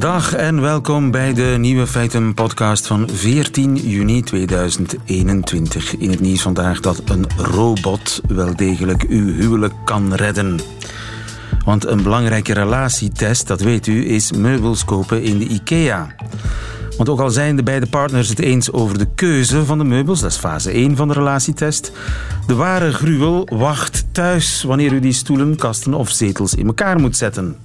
Dag en welkom bij de Nieuwe Feiten podcast van 14 juni 2021. In het nieuws vandaag dat een robot wel degelijk uw huwelijk kan redden. Want een belangrijke relatietest, dat weet u, is meubels kopen in de IKEA. Want ook al zijn de beide partners het eens over de keuze van de meubels, dat is fase 1 van de relatietest, de ware gruwel wacht thuis wanneer u die stoelen, kasten of zetels in elkaar moet zetten.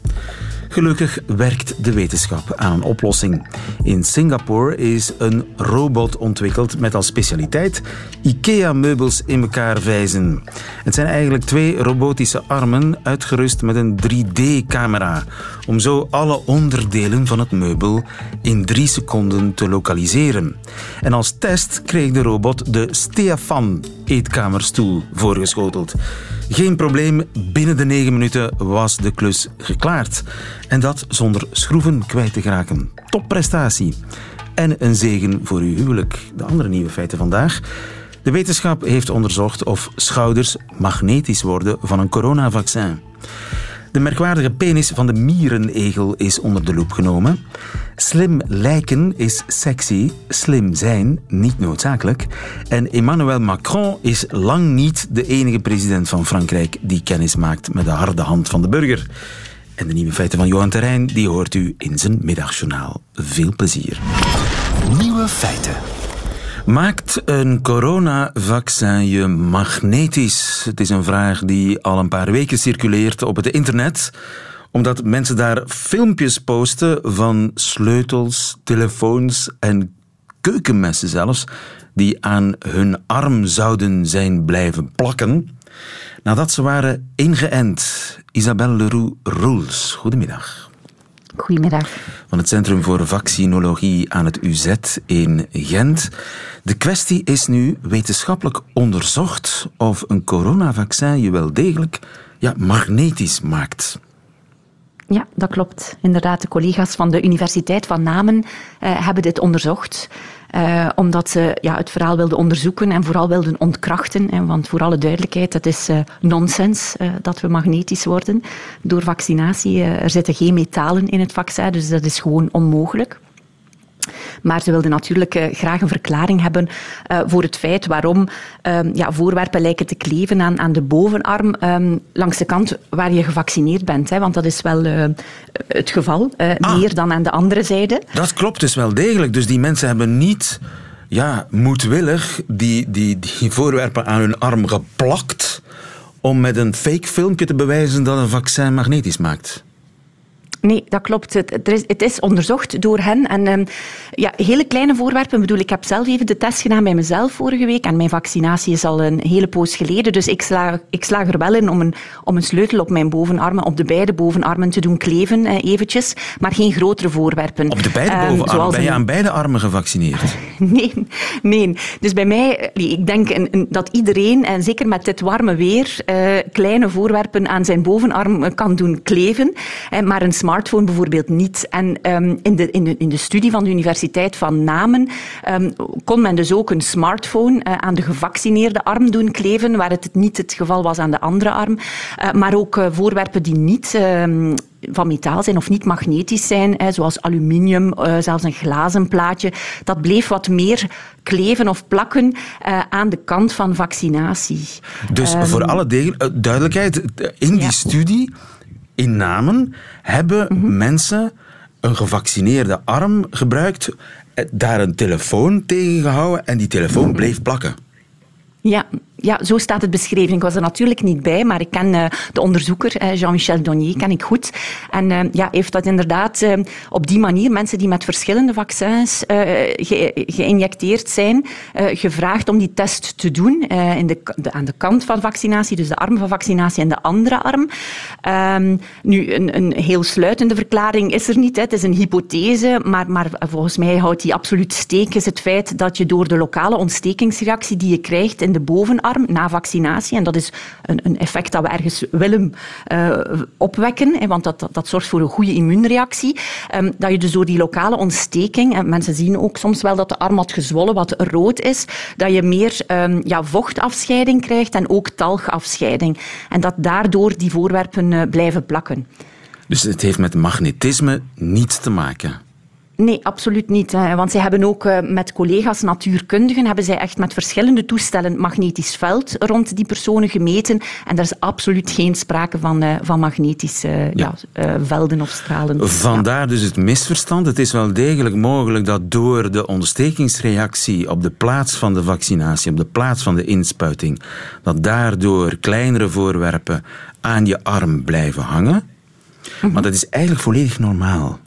Gelukkig werkt de wetenschap aan een oplossing. In Singapore is een robot ontwikkeld met als specialiteit IKEA-meubels in elkaar vijzen. Het zijn eigenlijk twee robotische armen uitgerust met een 3D-camera, om zo alle onderdelen van het meubel in drie seconden te lokaliseren. En als test kreeg de robot de Stefan eetkamerstoel voorgeschoteld. Geen probleem, binnen de negen minuten was de klus geklaard. En dat zonder schroeven kwijt te geraken. Topprestatie. En een zegen voor uw huwelijk. De andere nieuwe feiten vandaag. De wetenschap heeft onderzocht of schouders magnetisch worden van een coronavaccin. De merkwaardige penis van de mierenegel is onder de loep genomen. Slim lijken is sexy, slim zijn niet noodzakelijk. En Emmanuel Macron is lang niet de enige president van Frankrijk die kennis maakt met de harde hand van de burger. En de nieuwe feiten van Johan Terrein die hoort u in zijn middagjournaal. Veel plezier. Nieuwe feiten. Maakt een coronavaccin je magnetisch? Het is een vraag die al een paar weken circuleert op het internet omdat mensen daar filmpjes posten van sleutels, telefoons en keukenmessen zelfs, die aan hun arm zouden zijn blijven plakken nadat ze waren ingeënt. Isabelle Leroux-Roels, goedemiddag. Goedemiddag. Van het Centrum voor Vaccinologie aan het UZ in Gent. De kwestie is nu wetenschappelijk onderzocht of een coronavaccin je wel degelijk ja, magnetisch maakt. Ja, dat klopt. Inderdaad, de collega's van de Universiteit van Namen uh, hebben dit onderzocht. Uh, omdat ze ja, het verhaal wilden onderzoeken en vooral wilden ontkrachten. Hè, want voor alle duidelijkheid, het is uh, nonsens uh, dat we magnetisch worden door vaccinatie. er zitten geen metalen in het vaccin, dus dat is gewoon onmogelijk. Maar ze wilden natuurlijk uh, graag een verklaring hebben uh, voor het feit waarom um, ja, voorwerpen lijken te kleven aan, aan de bovenarm um, langs de kant waar je gevaccineerd bent. Hè, want dat is wel uh, het geval, ah, meer dan aan de andere zijde. Dat klopt dus wel degelijk. Dus die mensen hebben niet ja, moedwillig die, die, die voorwerpen aan hun arm geplakt om met een fake filmpje te bewijzen dat een vaccin magnetisch maakt. Nee, dat klopt. Het, is, het is onderzocht door hen. En um, ja, hele kleine voorwerpen. Ik bedoel, ik heb zelf even de test gedaan bij mezelf vorige week. En mijn vaccinatie is al een hele poos geleden. Dus ik slaag, ik slaag er wel in om een, om een sleutel op mijn bovenarmen, op de beide bovenarmen te doen kleven, eh, eventjes. Maar geen grotere voorwerpen. Op de beide um, bovenarmen? Ben je aan beide armen gevaccineerd? nee, nee. Dus bij mij, ik denk een, dat iedereen, en zeker met dit warme weer, uh, kleine voorwerpen aan zijn bovenarm kan doen kleven. Uh, maar een smart smartphone bijvoorbeeld niet. En um, in, de, in, de, in de studie van de Universiteit van Namen um, kon men dus ook een smartphone uh, aan de gevaccineerde arm doen kleven, waar het niet het geval was aan de andere arm. Uh, maar ook uh, voorwerpen die niet uh, van metaal zijn of niet magnetisch zijn, zoals aluminium, zelfs een glazen plaatje, dat bleef wat meer kleven of plakken aan de kant van vaccinatie. Dus um, voor alle duidelijkheid, in die ja. studie in Namen hebben mensen een gevaccineerde arm gebruikt, eh, daar een telefoon tegen gehouden en die telefoon bleef plakken. Ja, ja, zo staat het beschreven. Ik was er natuurlijk niet bij, maar ik ken uh, de onderzoeker, uh, Jean-Michel Donnier, ken ik goed. En uh, ja, heeft dat inderdaad op die manier mensen die met verschillende vaccins ge geïnjecteerd zijn, gevraagd om die test te doen in de, aan de kant van vaccinatie, dus de arm van vaccinatie en de andere arm. Um, nu, een, heel sluitende verklaring is er niet. Het is een hypothese, maar, maar volgens mij houdt die absoluut steek, is het feit dat je door de lokale ontstekingsreactie die je krijgt in de bovenarm, na vaccinatie. En dat is een, een effect dat we ergens willen uh, opwekken, hè, want dat, dat, zorgt voor een goede immuunreactie. Um, dat je dus door die lokale ontsteking, en mensen zien ook soms wel dat de arm wat gezwollen, wat rood is, dat je meer um, ja, vochtafscheiding krijgt en ook talgafscheiding. En dat daardoor die voorwerpen uh, blijven plakken. Dus het heeft met magnetisme niets te maken. Nee, absoluut niet. Want zij hebben ook eh, met collega's natuurkundigen hebben zij echt met verschillende toestellen magnetisch veld rond die personen gemeten. En daar is absoluut geen sprake van, uh, van magnetische ja. ja uh, velden of stralen. Vandaar dus het misverstand. Het is wel degelijk mogelijk dat door de ontstekingsreactie op de plaats van de vaccinatie, op de plaats van de inspuiting, dat daardoor kleinere voorwerpen aan je arm blijven hangen. Maar dat is eigenlijk volledig normaal.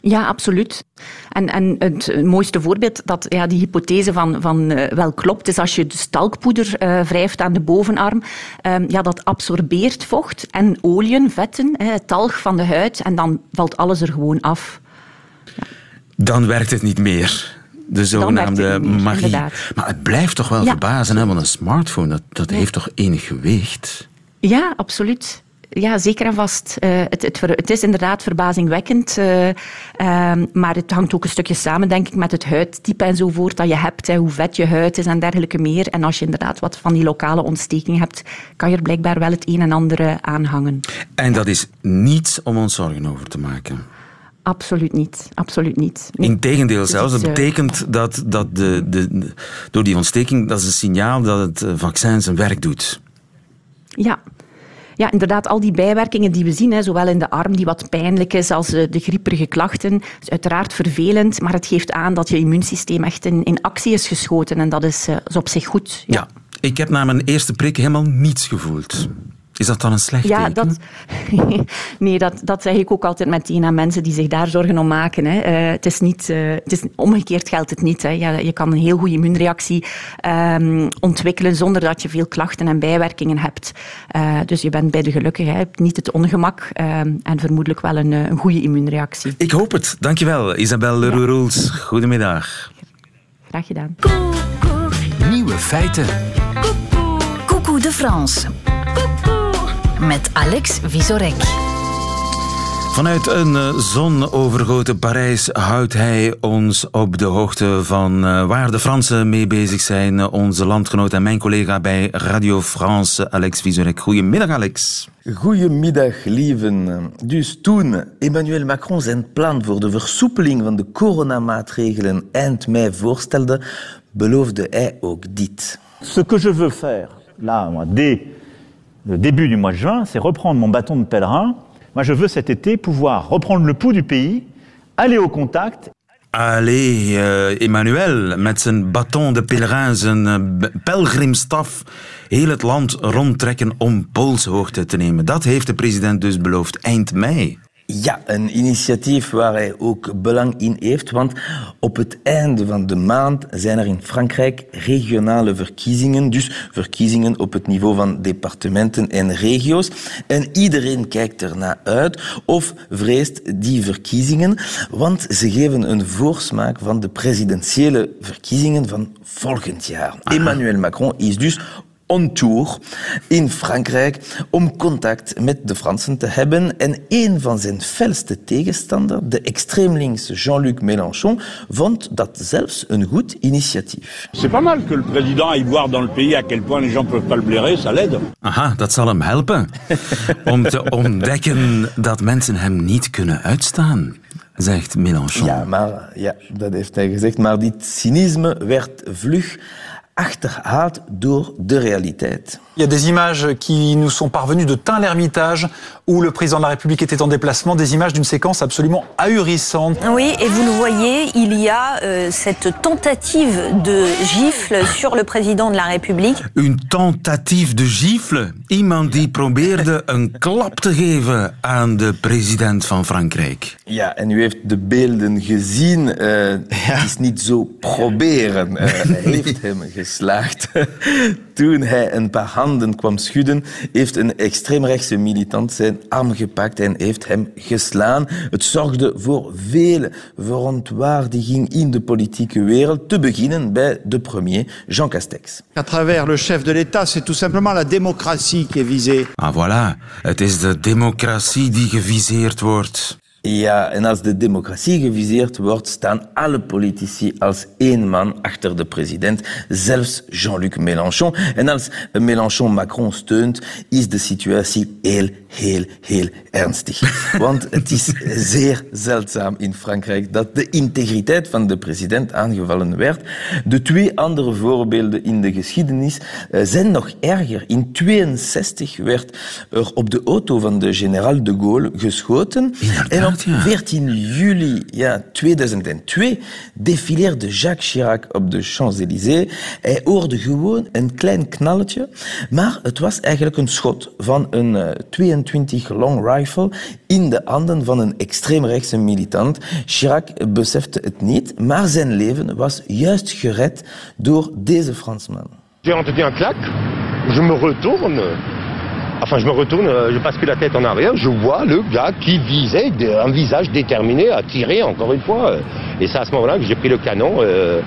Ja, absoluut. En, en het mooiste voorbeeld dat ja, die hypothese van, van uh, wel klopt, is als je de stalkpoeder uh, wrijft aan de bovenarm, um, ja, dat absorbeert vocht en oliën, vetten, hè, talg van de huid, en dan valt alles er gewoon af. Ja. Dan werkt het niet meer. De zogenaamde magie. Inderdaad. Maar het blijft toch wel ja. verbazen, hè? want een smartphone dat, dat heeft toch enig gewicht? Ja, absoluut ja, zeker en vast. Uh, het, het, het, is inderdaad verbazingwekkend, uh, uh, maar het hangt ook een stukje samen, denk ik, met het huidtype enzovoort dat je hebt, hè, hoe vet je huid is en dergelijke meer. En als je inderdaad wat van die lokale ontsteking hebt, kan je er blijkbaar wel het een en ander aanhangen. En dat is niets om ons zorgen over te maken. Absoluut niet. Absoluut niet. Nee. Integendeel zelfs. Dat betekent dat, dat de, de, door die ontsteking, dat is een signaal dat het vaccin zijn werk doet. Ja, ja, inderdaad, al die bijwerkingen die we zien, hè, zowel in de arm die wat pijnlijk is als de grieperige klachten, is uiteraard vervelend, maar het geeft aan dat je immuunsysteem echt in, in actie is geschoten en dat is, is op zich goed. Ja. ja, ik heb na mijn eerste prik helemaal niets gevoeld. Is dat dan een slecht ja, teken? Dat, nee, dat, dat zeg ik ook altijd meteen aan mensen die zich daar zorgen om maken. Hè. Uh, het is niet, uh, het is, omgekeerd geldt het niet. Hè. Je, je kan een heel goede immuunreactie um, ontwikkelen zonder dat je veel klachten en bijwerkingen hebt. Uh, dus je bent bij de gelukkige, hebt niet het ongemak en vermoedelijk wel een, een goede immuunreactie. Ik hoop het. Dankjewel, Isabelle Leroux. Ja. Goedemiddag. Graag gedaan. Nieuwe feiten. Coucou de France met Alex Visorek. Vanuit een eh, zonovergoten Parijs houdt hij ons op de hoogte van eh, waar de Fransen mee bezig zijn. Onze landgenoot en mijn collega bij Radio France, Alex Visorek. Goedemiddag, Alex. Goedemiddag, lieven. Dus toen Emmanuel Macron zijn plan voor de versoepeling van de coronamaatregelen eind mei voorstelde, beloofde hij ook dit. Ce que je veux faire, là, dès le début du mois de juin, c'est reprendre mon bâton de pèlerin. Moi, je veux cet été pouvoir reprendre le pouls du pays, aller au contact. Allee, uh, Emmanuel, met zijn bâton de pèlerin, zijn pelgrimstaf, heel het land rondtrekken om polshoogte te nemen. Dat heeft de president dus beloofd eind mei. Ja, een initiatief waar hij ook belang in heeft, want op het einde van de maand zijn er in Frankrijk regionale verkiezingen, dus verkiezingen op het niveau van departementen en regio's. En iedereen kijkt ernaar uit of vreest die verkiezingen, want ze geven een voorsmaak van de presidentiële verkiezingen van volgend jaar. Emmanuel Macron is dus on tour in Frankrijk om contact met de Fransen te hebben. En een van zijn felste tegenstanders, de extreemlinkse Jean-Luc Mélenchon, vond dat zelfs een goed initiatief. C'est pas mal que le président aille voir dans le pays à quel point les gens peuvent pas le blairer, ça l'aide. Aha, dat zal hem helpen. om te ontdekken dat mensen hem niet kunnen uitstaan zegt Mélenchon. Ja, maar, ja, dat heeft hij gezegd. Maar dit cynisme werd vlug achterhaald door de realiteit. Il y a des images qui nous sont parvenues de Tain-l'Hermitage, où le président de la République était en déplacement, des images d'une séquence absolument ahurissante. Oui, et vous le voyez, il y a euh, cette tentative de gifle sur le président de la République. Une tentative de gifle? Iemand die probeerde een klap te geven aan de president van Frankrijk. Ja, en u heeft de beelden gezien. Uh, ja. Het is niet zo proberen. Uh, hij heeft hem geslaagd. Toen hij een paar handen kwam schudden, heeft een extreemrechtse militant zijn arm gepakt en heeft hem geslaan. Het zorgde voor veel verontwaardiging in de politieke wereld, te beginnen bij de premier Jean Castex. À travers le chef de l'État, c'est tout simplement la démocratie qui est visée. Ah voilà, het is de democratie die geviseerd wordt. Ja, en als de democratie geviseerd wordt, staan alle politici als één man achter de president, zelfs Jean-Luc Mélenchon. En als Mélenchon Macron steunt, is de situatie heel heel, heel ernstig. Want het is zeer zeldzaam in Frankrijk dat de integriteit van de president aangevallen werd. De twee andere voorbeelden in de geschiedenis eh, zijn nog erger. In 62 werd er op de auto van de generaal de Gaulle geschoten. en op 14 juli ja, 2002 defileerde Jacques Chirac op de Champs-Élysées. Hij hoorde gewoon een klein knalletje, maar het was eigenlijk een schot van een uh, 22 long rifle in de handen van een extreemrechtse militant. Chirac besefte het niet, maar zijn leven was juist gered door deze Fransman. J'ai entendu un claque, je me retourne. Enfin, je me retourne, je passe plus la tête en arrière, je vois le gars qui visait un visage déterminé à tirer, encore une fois. Et c'est à ce moment-là que j'ai pris le canon. Euh,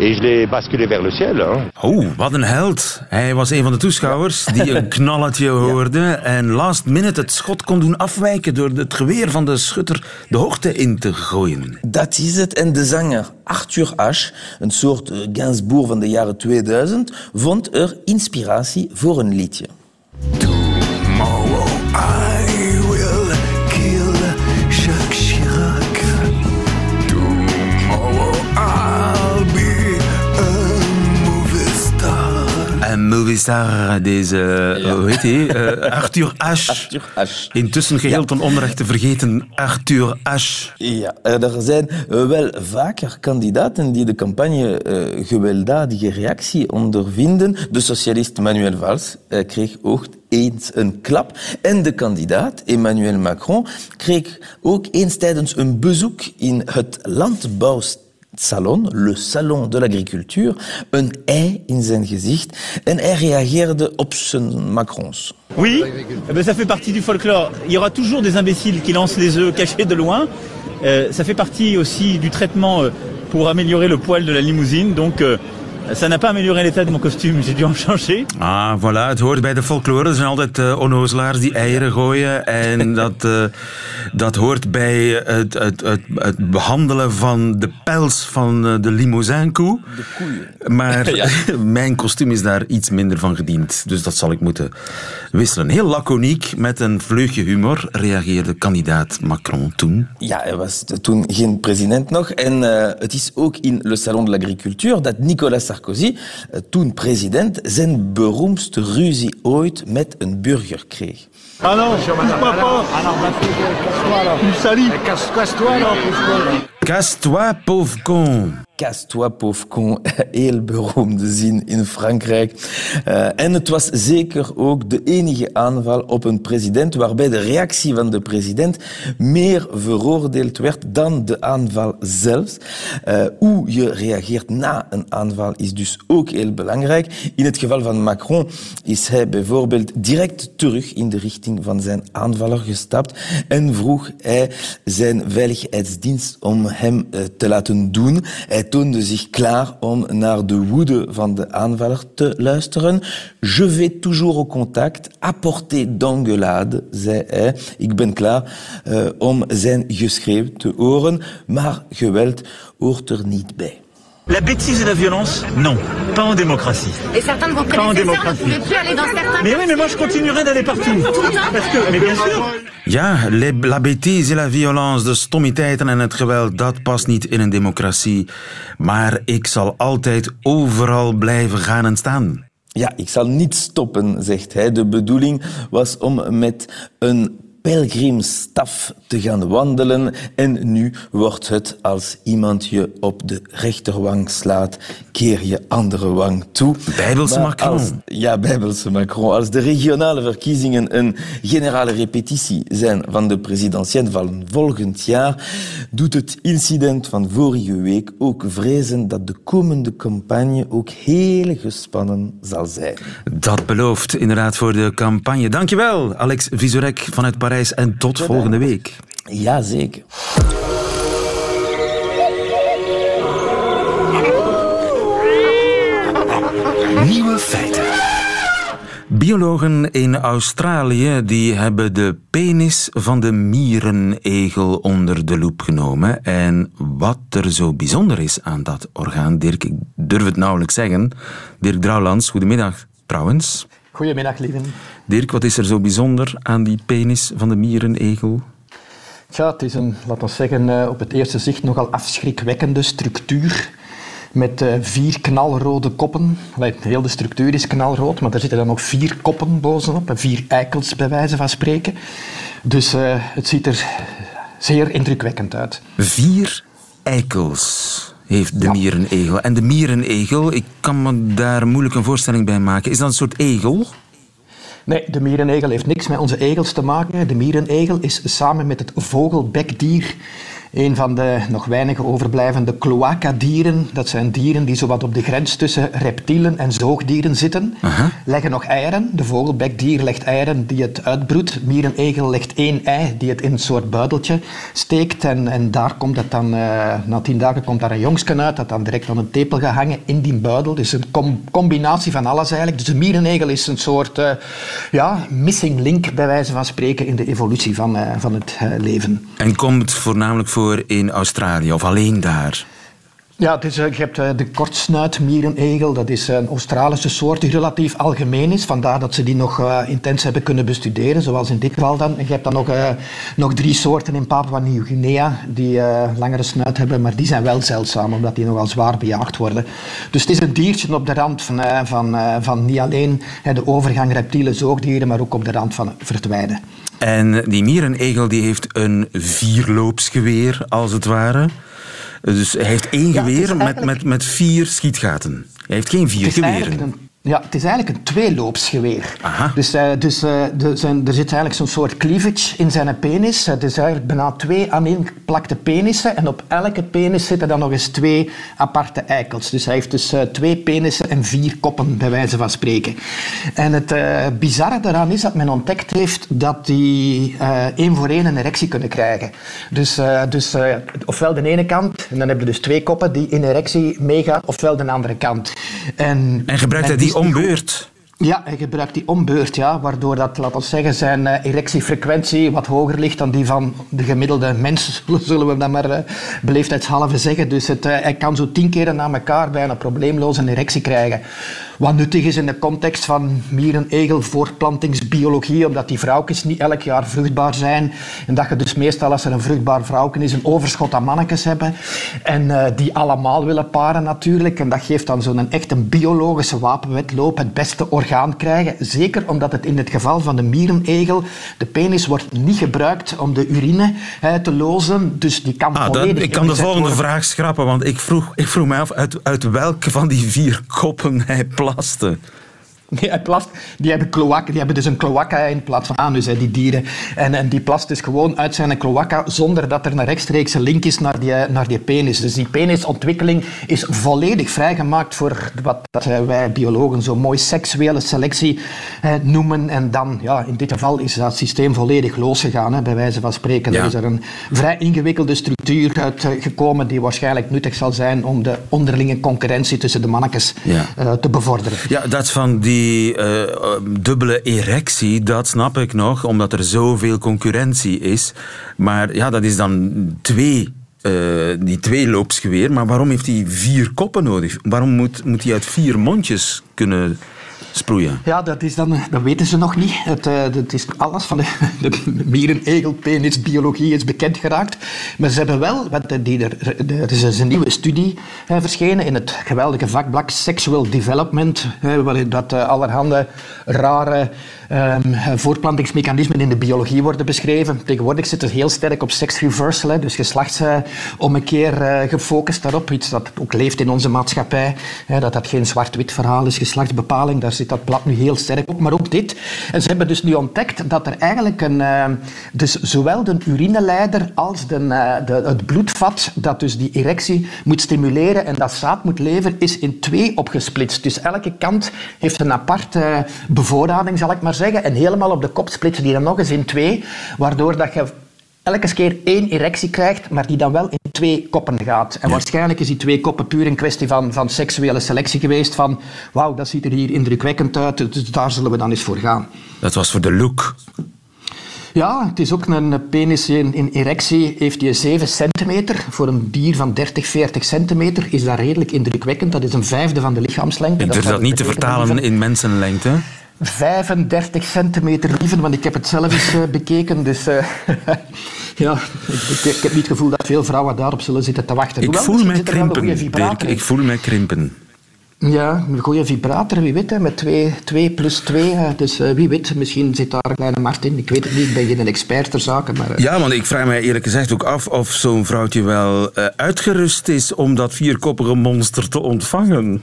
et je l'ai basculé vers le ciel. Hein. Oh, wat een held. Hij was een van de toeschouwers die een knalletje hoorde en last minute het schot kon doen afwijken door het geweer van de schutter de hoogte in te gooien. Dat is het. En de zanger Arthur Ashe, een soort Gainsbourg van de jaren 2000, vond er inspiratie voor een liedje. Tomorrow I Een moviestar, deze, hoe heet hij? Uh, Arthur Ashe. Intussen geheel ten onrechte vergeten Arthur Ashe. Ja, er zijn wel vaker kandidaten die de campagne uh, gewelddadige reactie ondervinden. De socialist Manuel Valls uh, kreeg ook eens een klap. En de kandidaat Emmanuel Macron kreeg ook eens tijdens een bezoek in het le salon de. Oui, ben ça fait partie du folklore. Il y aura toujours des imbéciles qui lancent les œufs cachés de loin. Euh, ça fait partie aussi du traitement euh, pour améliorer le poil de la limousine. Donc euh, ça n'a pas amélioré l'état de mon costume, j'ai dû en changer. Ah, voilà, het hoort bij de folklore. Er zijn altijd uh, onnozelaars die eieren gooien. En dat, uh, dat hoort bij het, het, het, het, behandelen van de pels van uh, de limousinkoe. De koeien. Maar ja. mijn kostuum is daar iets minder van gediend. Dus dat zal ik moeten wisselen. Heel laconiek, met een vleugje humor, reageerde kandidaat Macron toen. Ja, hij was toen geen president nog. En het is ook in Le Salon de l'Agriculture dat Nicolas Sarkozy, toen president, zijn beroemdste ruzie ooit met een burger kreeg. Ah non, touche-moi pas. Ah non, casse-toi salis. Casse-toi alors, Casse-toi, pauvre con. Casse-toi, pauvre con. Heel beroemde zin in Frankrijk. Uh, en het was zeker ook de enige aanval op een president waarbij de reactie van de president meer veroordeeld werd dan de aanval zelf. Uh, hoe je reageert na een aanval is dus ook heel belangrijk. In het geval van Macron is hij bijvoorbeeld direct terug in de richting van zijn aanvaller gestapt en vroeg hij zijn veiligheidsdienst om hem uh, te laten doen. Hij toonde zich klaar om naar de woede van de aanvaller te luisteren. Je vais toujours au contact, apporter d'engueulade, zei hij. Ik ben klaar uh, om zijn geschreeuw te horen, maar geweld hoort er niet bij. La bêtise et la violence, non. Pas en démocratie. Et certains de vos Pas en prédécesseurs ne démocratie. pouvaient plus aller dans certains Mais oui, mais moi je continuerai d'aller partout. Parce que, mais bien sûr. Ja, la bêtise et la violence, de stommiteiten en het geweld, dat past niet in een democratie. Maar ik zal altijd overal blijven gaan en staan. Ja, ik zal niet stoppen, zegt hij. De bedoeling was om met een pelgrimstaf te gaan wandelen en nu wordt het als iemand je op de rechterwang slaat, keer je andere wang toe. Bijbelse Maar Macron. Als, ja, Bijbelse Macron. Als de regionale verkiezingen een generale repetitie zijn van de presidentiële van volgend jaar, doet het incident van vorige week ook vrezen dat de komende campagne ook heel gespannen zal zijn. Dat belooft inderdaad voor de campagne. Dankjewel, Alex Visorek vanuit Parijs en tot volgende week. Ja, zeker. Nieuwe feiten. Biologen in Australië die hebben de penis van de mierenegel onder de loep genomen. En wat er zo bijzonder is aan dat orgaan, Dirk, ik durf het nauwelijks zeggen. Dirk Drouwlands, goedemiddag trouwens. Goedemiddag, lieven. Dirk, wat is er zo bijzonder aan die penis van de mierenegel? Tja, het is een, laten we zeggen, eh, op het eerste zicht nogal afschrikwekkende structuur. Met uh, vier knalrode koppen. Heel de structuur is knalrood, maar er zitten dan nog vier koppen bovenop. En vier eikels, bij wijze van spreken. Dus uh, het ziet er zeer indrukwekkend uit. Vier eikels heeft de ja. mierenegel. En de mierenegel, ik kan me daar moeilijk een voorstelling bij maken. Is dat een soort egel? Nee, de mierenegel heeft niks met onze egels te maken. De mierenegel is samen met het vogelbekdier een van de nog weinige overblijvende cloacadieren. Dat zijn dieren die zowat op de grens tussen reptielen en zoogdieren zitten. Uh -huh. Leggen nog eieren. De vogelbekdier legt eieren die het uitbroedt. Mierenegel legt één ei die het in een soort buideltje steekt. En, en daar komt het dan, uh, na tien dagen komt daar een jongsken uit dat dan direct aan een tepel gaat hangen in die buidel. Dus een com combinatie van alles eigenlijk. Dus de mierenegel is een soort uh, ja, missing link bij wijze van spreken in de evolutie van, van het leven. En komt voornamelijk voor in Australië of alleen daar? Ja, is, je hebt de kortsnuitmierenegel. Dat is een Australische soort die relatief algemeen is. Vandaar dat ze die nog uh, intens hebben kunnen bestuderen, zoals in dit geval dan. En je hebt dan nog, nog drie soorten in Papua-Nieuw-Guinea die langere snuit hebben, maar die zijn wel zeldzaam, omdat die nogal zwaar bejaagd worden. Dus het is een diertje op de rand van, van, van niet alleen de overgang reptielen, zoogdieren, maar ook op de rand van verdwijnen. En die mierenegel die heeft een vierloopsgeweer, als het ware. Dus hij heeft één ja, geweer eigenlijk... met, met, met vier schietgaten. Hij heeft geen vier geweren. Ja, het is eigenlijk een tweeloopsgeweer. Aha. Dus, uh, dus uh, de, zijn, er zit eigenlijk zo'n soort cleavage in zijn penis. Het is eigenlijk bijna twee aaneengeplakte penissen. En op elke penis zitten dan nog eens twee aparte eikels. Dus hij heeft dus uh, twee penissen en vier koppen, bij wijze van spreken. En het bizarre daaraan is dat men ontdekt heeft dat die één voor één een erectie kunnen krijgen. Dus, dus ofwel de ene kant, en dan heb je dus twee koppen die in erectie meegaan, ofwel de andere kant. En, en gebruikt hij die ombeurt? Ja, hij gebruikt die ombeurt, ja, waardoor dat, laten we zeggen, zijn uh, erectiefrequentie wat hoger ligt dan die van de gemiddelde mens, zullen we dat maar uh, beleefdheidshalve zeggen. Dus het, uh, hij kan zo tien keer na elkaar bijna probleemloos een erectie krijgen. Wat nuttig is in de context van mierenegel voortplantingsbiologie, omdat die vrouwtjes niet elk jaar vruchtbaar zijn. En dat je dus meestal, als er een vruchtbaar vrouwtje is, een overschot aan mannetjes hebben. En die allemaal willen paren natuurlijk. En dat geeft dan zo'n echt een biologische wapenwetloop, het beste orgaan krijgen. Zeker omdat het in het geval van de mierenegel, de penis wordt niet gebruikt om de urine te lozen. Dus die kan ah, volledig dat, Ik kan de volgende worden. vraag schrappen, want ik vroeg, ik vroeg mij af uit, uit welke van die vier koppen hij belastı. Nee, hij plast, die hebben kloakken, die hebben dus een cloaca in plaats van anus, hè, die dieren. En, en die plast dus gewoon uit zijn cloaca zonder dat er een rechtstreekse link is naar die, naar die penis. Dus die penisontwikkeling is volledig vrijgemaakt voor wat wij biologen zo mooi seksuele selectie eh, noemen. En dan, ja, in dit geval is dat systeem volledig losgegaan, hè, bij wijze van spreken. Ja. Er is er een vrij ingewikkelde structuur uitgekomen die waarschijnlijk nuttig zal zijn om de onderlinge concurrentie tussen de mannetjes ja. te bevorderen. Ja, dat van die die uh, dubbele erectie, dat snap ik nog, omdat er zoveel concurrentie is. Maar ja, dat is dan twee uh, die tweeloopsgeweer. Maar waarom heeft hij vier koppen nodig? Waarom moet, moet hij uit vier mondjes kunnen Ja, dat, is dan, dat weten ze nog niet. Het, uh, het is alles van de, de mierenegelpenis biologie is bekend geraakt. Maar ze hebben wel, want die, er, is dus een nieuwe studie uh, verschenen in het geweldige vakblad Sexual Development, uh, waarin dat allerhande rare um, voortplantingsmechanismen in de biologie worden beschreven. Tegenwoordig zit het heel sterk op sex reversal, dus geslachtsommekeer gefocust daarop. Iets dat ook leeft in onze maatschappij. Dat dat geen zwart-wit verhaal is, geslachtsbepaling, daar zit dat blad nu heel sterk op. Maar ook dit. En ze hebben dus nu ontdekt dat er eigenlijk een... Uh, dus zowel de urineleider als de, uh, de, het bloedvat dat dus die erectie moet stimuleren en dat zaad moet leveren, is in twee opgesplitst. Dus elke kant heeft een aparte bevoorrading, zal ik maar zeggen. En helemaal op de kop splitsen die dan nog eens in twee, waardoor dat je elke keer één erectie krijgt, maar die dan wel in twee koppen gaat. En ja. waarschijnlijk is die twee koppen puur een kwestie van, van seksuele selectie geweest. Van, wauw, dat ziet er hier indrukwekkend uit, dus daar zullen we dan eens voor gaan. Dat was voor de look. Ja, het is ook een penis in, in erectie. Heeft hij 7 centimeter. Voor een dier van 30, 40 centimeter is dat redelijk indrukwekkend. Dat is een vijfde van de lichaamslengte. En durf dat, dat niet te vertalen in mensenlengte? 35 centimeter lieven, want ik heb het zelf eens uh, bekeken. Dus uh, ja, ik, ik, heb niet het gevoel dat veel vrouwen daarop zullen zitten te wachten. Ik Hoewel, voel mij krimpen, Dirk, ik voel mij krimpen. Ja, een goede vibrator, wie weet, hè, met 2 plus 2. Dus uh, wie weet, misschien zit daar een kleine markt in. Ik weet het niet, ik ben geen expert ter zake. Maar, uh... Ja, want ik vraag mij eerlijk gezegd ook af of zo'n vrouwtje wel uh, uitgerust is om dat vierkoppige monster te ontvangen.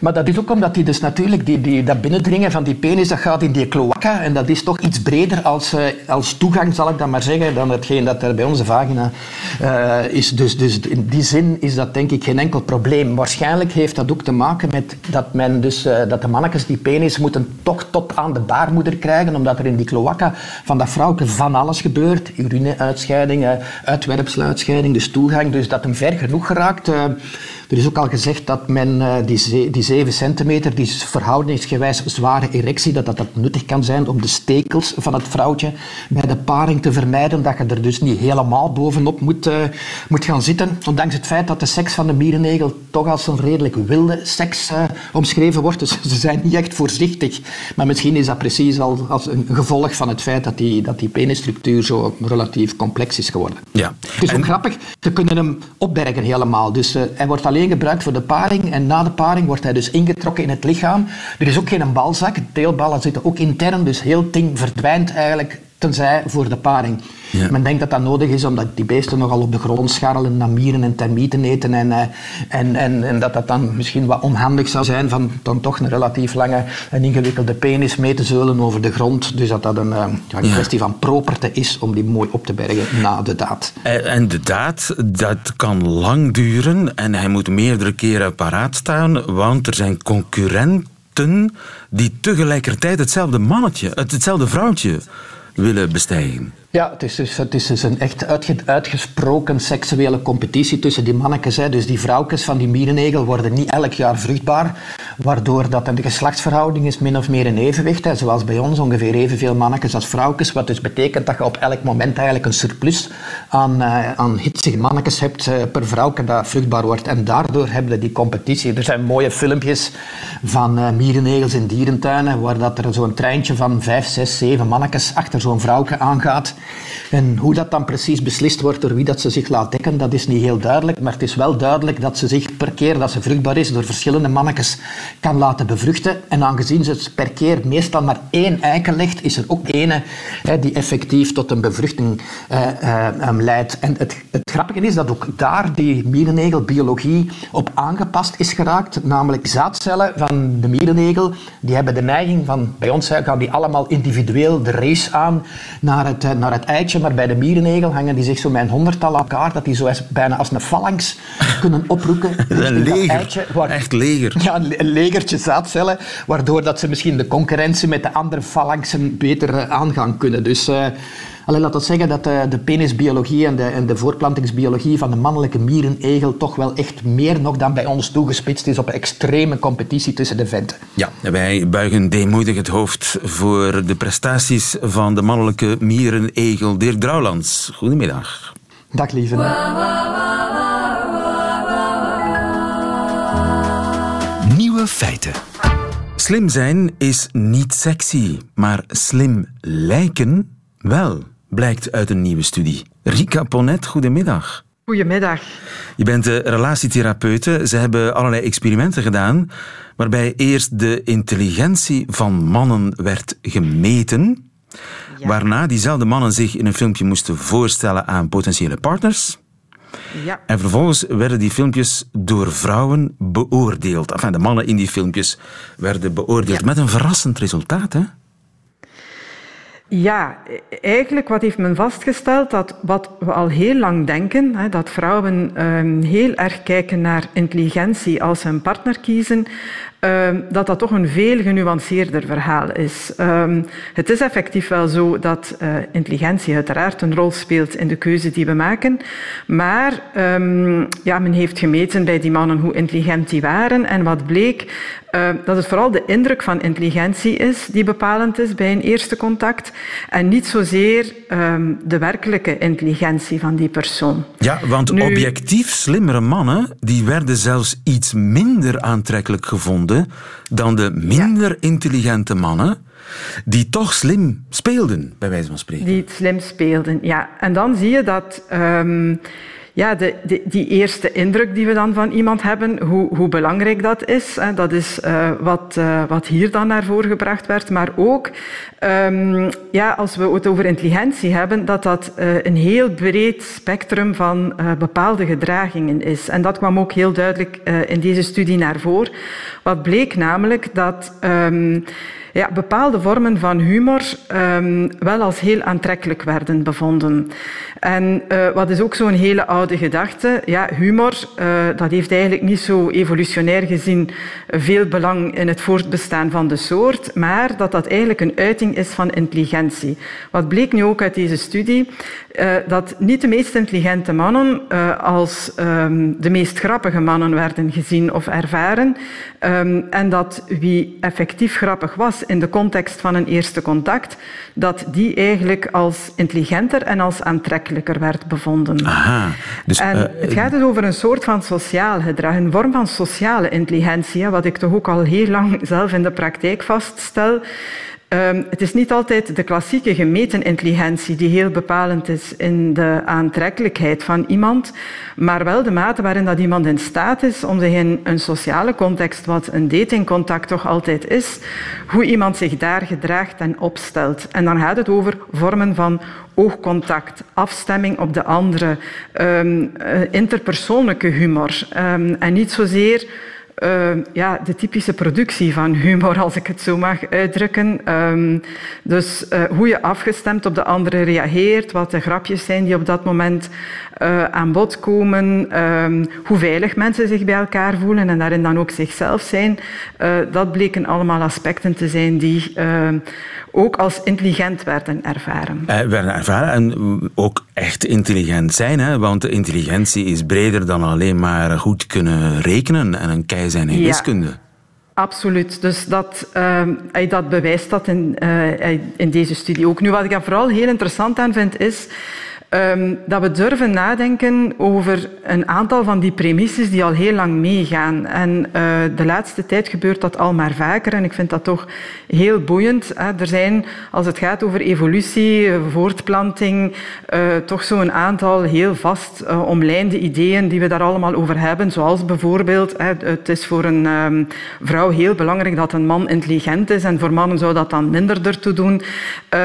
Maar dat is ook omdat die dus natuurlijk, die, die, dat binnendringen van die penis, dat gaat in die cloaca. En dat is toch iets breder als, uh, als toegang, zal ik dat maar zeggen, dan hetgeen dat er bij onze vagina uh, is. Dus, dus in die zin is dat denk ik geen enkel probleem. Waarschijnlijk heeft dat ook te maken met dat, men dus, uh, dat de mannetjes die penis moeten toch tot aan de baarmoeder krijgen, omdat er in die cloaca van dat vrouwke van alles gebeurt. Urineuitscheiding, uitwerpseluitscheiding, dus toegang. Dus dat hem ver genoeg geraakt. er is ook al gezegd dat men die, die 7 centimeter, die verhoudingsgewijs zware erectie, dat, dat dat nuttig kan zijn om de stekels van het vrouwtje bij de paring te vermijden, dat je er dus niet helemaal bovenop moet, uh, moet gaan zitten. Ondanks het feit dat de seks van de mierennegel toch als een redelijk wilde seks uh, omschreven wordt. Dus ze zijn niet echt voorzichtig. Maar misschien is dat precies al als een gevolg van het feit dat die, dat die penisstructuur zo relatief complex is geworden. Ja. Het is ook grappig, ze kunnen hem opbergen helemaal. Dus uh, hij wordt alleen gebruikt voor de paring en na de paring wordt hij dus ingetrokken in het lichaam. Er is ook geen balzak. De teelballen zitten ook intern, dus heel ding verdwijnt eigenlijk tenzij voor de paring. Ja. Men denkt dat dat nodig is omdat die beesten nogal op de grond scharrelen, naar mieren en termieten eten en, en, en, en dat dat dan misschien wat onhandig zou zijn van dan toch een relatief lange en ingewikkelde penis mee te zeulen over de grond. Dus dat dat een, ja, een ja. kwestie van properte is om die mooi op te bergen na de daad. En de daad, dat kan lang duren en hij moet meerdere keren paraat staan, want er zijn concurrenten die tegelijkertijd hetzelfde mannetje, hetzelfde vrouwtje willen bestijgen. Ja, het is dus, het is dus een echt uitge, uitgesproken seksuele competitie tussen die mannetjes. Hè. Dus die vrouwtjes van die mierennegel worden niet elk jaar vruchtbaar, waardoor dat de geslachtsverhouding is min of meer in evenwicht. Hè. Zoals bij ons ongeveer evenveel mannetjes als vrouwtjes, wat dus betekent dat je op elk moment eigenlijk een surplus aan, uh, aan hitsige mannetjes hebt uh, per vrouwke dat vruchtbaar wordt. En daardoor hebben we die competitie. Er zijn mooie filmpjes van uh, mierennegels in dierentuinen, waar dat er zo'n treintje van vijf, zes, zeven mannetjes achter zo'n vrouwke aangaat. En hoe dat dan precies beslist wordt door wie dat ze zich laat dekken, dat is niet heel duidelijk. Maar het is wel duidelijk dat ze zich per keer dat ze vruchtbaar is door verschillende mannetjes kan laten bevruchten. En aangezien ze per keer meestal maar één eiken legt, is er ook ene hè, die effectief tot een bevruchting uh, uh, um, leidt. En het, het grappige is dat ook daar die mierennegelbiologie op aangepast is geraakt. Namelijk zaadcellen van de mierennegel, die hebben de neiging van, bij ons gaan die allemaal individueel de race aan naar het, naar het eitje, maar bij de mierennegel hangen die zich zo met een honderdtal aan elkaar, dat die zo bijna als een phalanx kunnen oproepen. Een leger, eitje, waar, echt leger. Ja, een legertje zaadcellen, waardoor dat ze misschien de concurrentie met de andere phalanxen beter aan gaan kunnen. Dus... Uh, Alleen laat dat zeggen dat de, de penisbiologie en de, en de voorplantingsbiologie van de mannelijke mierenegel toch wel echt meer nog dan bij ons toegespitst is op een extreme competitie tussen de venten. Ja, wij buigen deemoedig het hoofd voor de prestaties van de mannelijke mierenegel Dirk Drouwlands. Goedemiddag. Dag lieve. Nieuwe feiten. Slim zijn is niet sexy, maar slim lijken wel, blijkt uit een nieuwe studie. Rika Ponet, goedemiddag. Goedemiddag. Je bent relatietherapeute. Ze hebben allerlei experimenten gedaan waarbij eerst de intelligentie van mannen werd gemeten, ja. waarna diezelfde mannen zich in een filmpje moesten voorstellen aan potentiële partners. Ja. En vervolgens werden die filmpjes door vrouwen beoordeeld. Enfin, de mannen in die filmpjes werden beoordeeld ja. met een verrassend resultaat, hè? Ja, eigenlijk wat heeft men vastgesteld? Dat wat we al heel lang denken, hè, dat vrouwen um, heel erg kijken naar intelligentie als ze een partner kiezen, um, dat dat toch een veel genuanceerder verhaal is. Um, het is effectief wel zo dat uh, intelligentie uiteraard een rol speelt in de keuze die we maken, maar ja, men heeft gemeten bij die mannen hoe intelligent die waren en wat bleek, uh, dat het vooral de indruk van intelligentie is die bepalend is bij een eerste contact en niet zozeer de werkelijke intelligentie van die persoon. Ja, want nu, objectief slimmere mannen die werden zelfs iets minder aantrekkelijk gevonden dan de minder intelligente mannen die toch slim speelden, bij wijze van spreken. Die het slim speelden, ja. En dan zie je dat ehm, ja, de, die eerste indruk die we dan van iemand hebben, hoe, hoe belangrijk dat is. Hè, dat is uh, wat, uh, wat hier dan naar voren gebracht werd. Maar ook, um, ja, als we het over intelligentie hebben, dat dat uh, een heel breed spectrum van bepaalde gedragingen is. En dat kwam ook heel duidelijk in deze studie naar voren. Wat bleek namelijk dat... Um, ja, bepaalde vormen van humor um, wel als heel aantrekkelijk werden bevonden. En uh, wat is ook zo'n hele oude gedachte? Ja, humor, uh, dat heeft eigenlijk niet zo evolutionair gezien veel belang in het voortbestaan van de soort, maar dat dat eigenlijk een uiting is van intelligentie. Wat bleek nu ook uit deze studie? Uh, dat niet de meest intelligente mannen als um, de meest grappige mannen werden gezien of ervaren. Um, en dat wie effectief grappig was in de context van een eerste contact, dat die eigenlijk als intelligenter en als aantrekkelijker werd bevonden. Aha, dus, en uh, het gaat dus over een soort van sociaal gedrag, een vorm van sociale intelligentie, wat ik toch ook al heel lang zelf in de praktijk vaststel. Um, het is niet altijd de klassieke gemeten intelligentie die heel bepalend is in de aantrekkelijkheid van iemand, maar wel de mate waarin dat iemand in staat is om zich in een sociale context, wat een datingcontact toch altijd is, hoe iemand zich daar gedraagt en opstelt. En dan gaat het over vormen van oogcontact, afstemming op de andere, um, interpersoonlijke humor um, en niet zozeer uh, ja, de typische productie van humor, als ik het zo mag uitdrukken. Um, dus uh, hoe je afgestemd op de andere reageert, wat de grapjes zijn die op dat moment uh, aan bod komen, um, hoe veilig mensen zich bij elkaar voelen en daarin dan ook zichzelf zijn. dat bleken allemaal aspecten te zijn die ook als intelligent werden ervaren. werden ervaren en ook echt intelligent zijn, hè? want intelligentie is breder dan alleen maar goed kunnen rekenen en een kei zijn in Ja. wiskunde. Absoluut. Dus dat, uh, dat bewijst dat in, uh, in deze studie ook. Nu, wat ik daar vooral heel interessant aan vind, is um, dat we durven nadenken over een aantal van die premisses die al heel lang meegaan. En uh, de laatste tijd gebeurt dat al maar vaker en ik vind dat toch heel boeiend. Hè. Er zijn, als het gaat over evolutie, voortplanting, uh, toch zo'n aantal heel vast omlijnde ideeën die we daar allemaal over hebben. Zoals bijvoorbeeld, hè, het is voor een um, vrouw heel belangrijk dat een man intelligent is en voor mannen zou dat dan minder ertoe doen.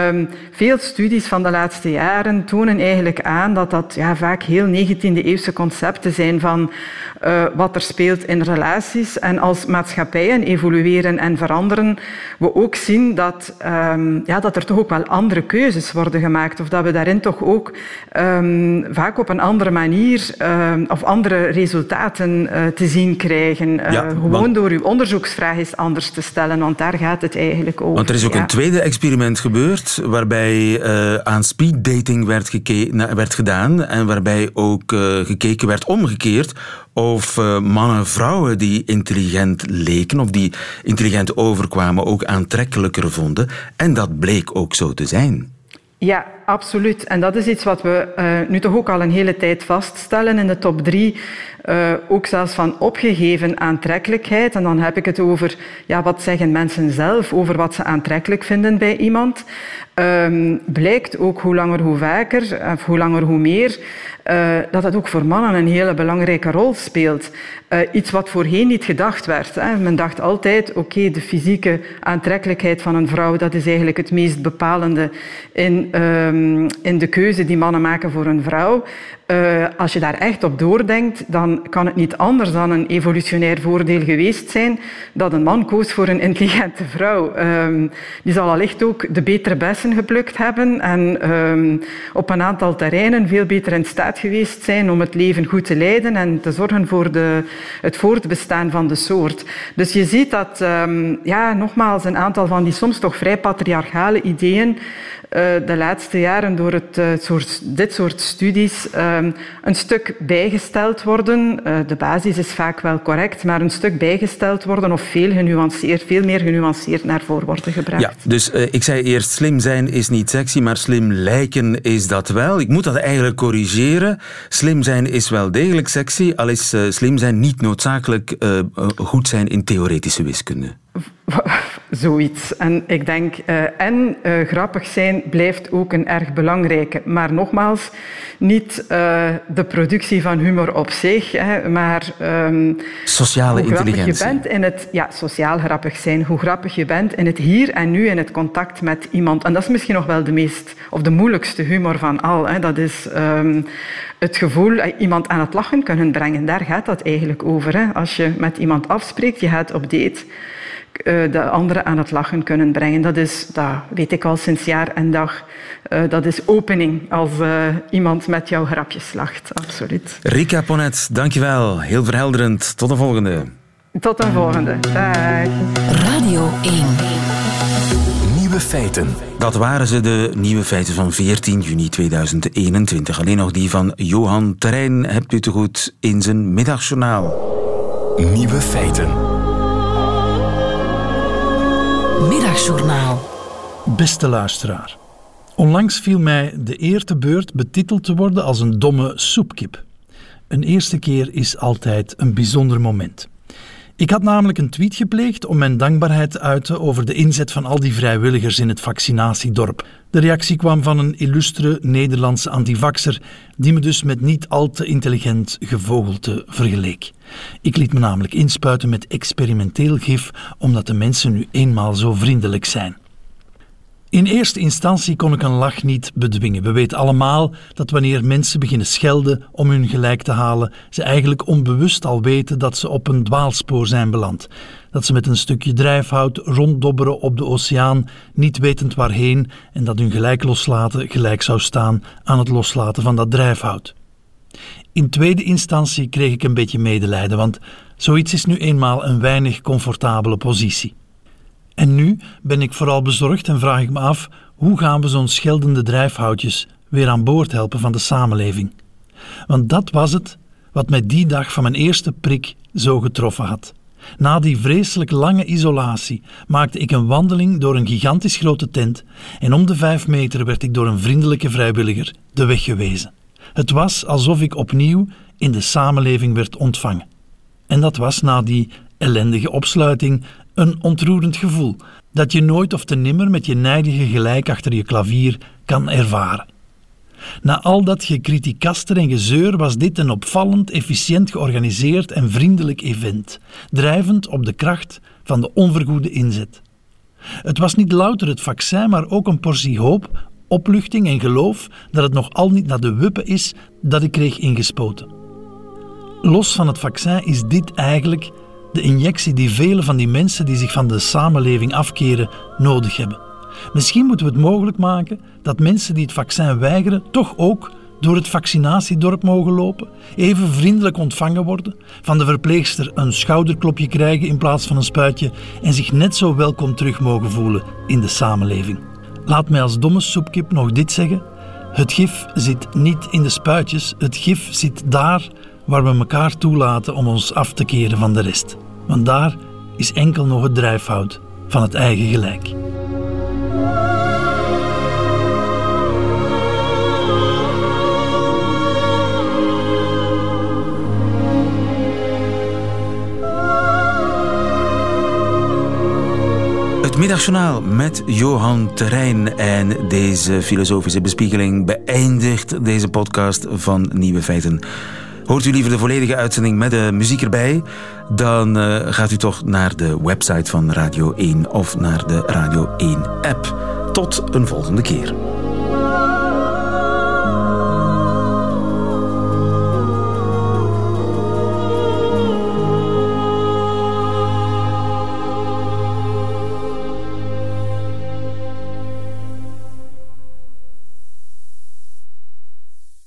Um, veel studies van de laatste jaren tonen eigenlijk aan dat dat ja, vaak heel 19e-eeuwse concepten zijn van uh, wat er speelt in relaties. En als maatschappijen evolueren en veranderen, we ook zien dat, um, ja, dat er toch ook wel andere keuzes worden gemaakt. Of dat we daarin toch ook um, vaak op een andere manier um, of andere resultaten uh, te zien krijgen. Uh, Ja, gewoon want- door uw onderzoeksvraag eens anders te stellen, want daar gaat het eigenlijk over. Want er is ook ja. een tweede experiment gebeurd waarbij eh, aan speeddating werd, geke- na- werd gedaan en waarbij ook eh, gekeken werd omgekeerd of eh, mannen vrouwen die intelligent leken of die intelligent overkwamen ook aantrekkelijker vonden. En dat bleek ook zo te zijn. Ja, absoluut. En dat is iets wat we uh, nu toch ook al een hele tijd vaststellen in de top drie. Uh, ook zelfs van opgegeven aantrekkelijkheid. En dan heb ik het over ja, wat zeggen mensen zelf over wat ze aantrekkelijk vinden bij iemand. Um, blijkt ook hoe langer hoe vaker, of hoe langer hoe meer, uh, dat dat ook voor mannen een hele belangrijke rol speelt. Uh, iets wat voorheen niet gedacht werd. Hè. Men dacht altijd, oké, de fysieke aantrekkelijkheid van een vrouw, dat is eigenlijk het meest bepalende in, um, in de keuze die mannen maken voor een vrouw. Als je daar echt op doordenkt, dan kan het niet anders dan een evolutionair voordeel geweest zijn dat een man koos voor een intelligente vrouw. Um, die zal allicht ook de betere bessen geplukt hebben en um, op een aantal terreinen veel beter in staat geweest zijn om het leven goed te leiden en te zorgen voor de, het voortbestaan van de soort. Dus je ziet dat, um, ja, nogmaals, een aantal van die soms toch vrij patriarchale ideeën de laatste jaren door het, uh, soort, dit soort studies ehm, een stuk bijgesteld worden. de basis is vaak wel correct, maar een stuk bijgesteld worden of veel genuanceerd, veel meer genuanceerd naar voren worden gebracht. Ja, dus ik zei eerst slim zijn is niet sexy, maar slim lijken is dat wel. Ik moet dat eigenlijk corrigeren. Slim zijn is wel degelijk sexy, al is slim zijn niet noodzakelijk goed zijn in theoretische wiskunde. Zoiets. En ik denk, uh, en uh, grappig zijn blijft ook een erg belangrijke. Maar nogmaals, niet uh, de productie van humor op zich, hè, maar um, sociale hoe grappig intelligentie. je bent in het, ja, sociaal grappig zijn, hoe grappig je bent in het hier en nu, in het contact met iemand. En dat is misschien nog wel de meest, of de moeilijkste humor van al. Hè. Dat is um, het gevoel iemand aan het lachen kunnen brengen. Daar gaat dat eigenlijk over. Hè. Als je met iemand afspreekt, je gaat op date de anderen aan het lachen kunnen brengen. Dat is, dat weet ik al sinds jaar en dag, uh, dat is opening als uh, iemand met jouw grapjes lacht. Absoluut. Rika Ponet, dankjewel. Heel verhelderend. Tot de volgende. Tot de volgende. Dag. Radio 1. Nieuwe feiten. Dat waren ze, de nieuwe feiten van 14 juni 2021. Alleen nog die van Johan Terrein hebt u te goed in zijn middagjournaal. Nieuwe feiten. Middagjournaal. Beste luisteraar. Onlangs viel mij de eer te beurt betiteld te worden als een domme soepkip. Een eerste keer is altijd een bijzonder moment. Ik had namelijk een tweet gepleegd om mijn dankbaarheid te uiten over de inzet van al die vrijwilligers in het vaccinatiedorp. De reactie kwam van een illustre Nederlandse antivaxer, die me dus met niet al te intelligent gevogelte vergeleek. Ik liet me namelijk inspuiten met experimenteel gif, omdat de mensen nu eenmaal zo vriendelijk zijn. In eerste instantie kon ik een lach niet bedwingen. We weten allemaal dat wanneer mensen beginnen schelden om hun gelijk te halen, ze eigenlijk onbewust al weten dat ze op een dwaalspoor zijn beland. Dat ze met een stukje drijfhout ronddobberen op de oceaan, niet wetend waarheen, en dat hun gelijk loslaten gelijk zou staan aan het loslaten van dat drijfhout. In tweede instantie kreeg ik een beetje medelijden, want zoiets is nu eenmaal een weinig comfortabele positie. En nu ben ik vooral bezorgd en vraag ik me af hoe gaan we zo'n scheldende drijfhoutjes weer aan boord helpen van de samenleving. Want dat was het wat mij die dag van mijn eerste prik zo getroffen had. Na die vreselijk lange isolatie maakte ik een wandeling door een gigantisch grote tent en om de vijf meter werd ik door een vriendelijke vrijwilliger de weg gewezen. Het was alsof ik opnieuw in de samenleving werd ontvangen. En dat was na die ellendige opsluiting een ontroerend gevoel dat je nooit of te nimmer met je nijdige gelijk achter je klavier kan ervaren. Na al dat gekritikaster en gezeur was dit een opvallend, efficiënt georganiseerd en vriendelijk event, drijvend op de kracht van de onvergoede inzet. Het was niet louter het vaccin, maar ook een portie hoop, opluchting en geloof dat het nog al niet naar de wuppen is dat ik kreeg ingespoten. Los van het vaccin is dit eigenlijk de injectie die vele van die mensen die zich van de samenleving afkeren nodig hebben. Misschien moeten we het mogelijk maken dat mensen die het vaccin weigeren toch ook door het vaccinatiedorp mogen lopen, even vriendelijk ontvangen worden, van de verpleegster een schouderklopje krijgen in plaats van een spuitje en zich net zo welkom terug mogen voelen in de samenleving. Laat mij als domme soepkip nog dit zeggen. Het gif zit niet in de spuitjes, het gif zit daar waar we elkaar toelaten om ons af te keren van de rest. Want daar is enkel nog het drijfhout van het eigen gelijk. Het middagjournaal met Johan Terrein. En deze filosofische bespiegeling beëindigt deze podcast van Nieuwe Feiten. Hoort u liever de volledige uitzending met de muziek erbij? Dan uh, gaat u toch naar de website van Radio 1 of naar de Radio 1 app. Tot een volgende keer.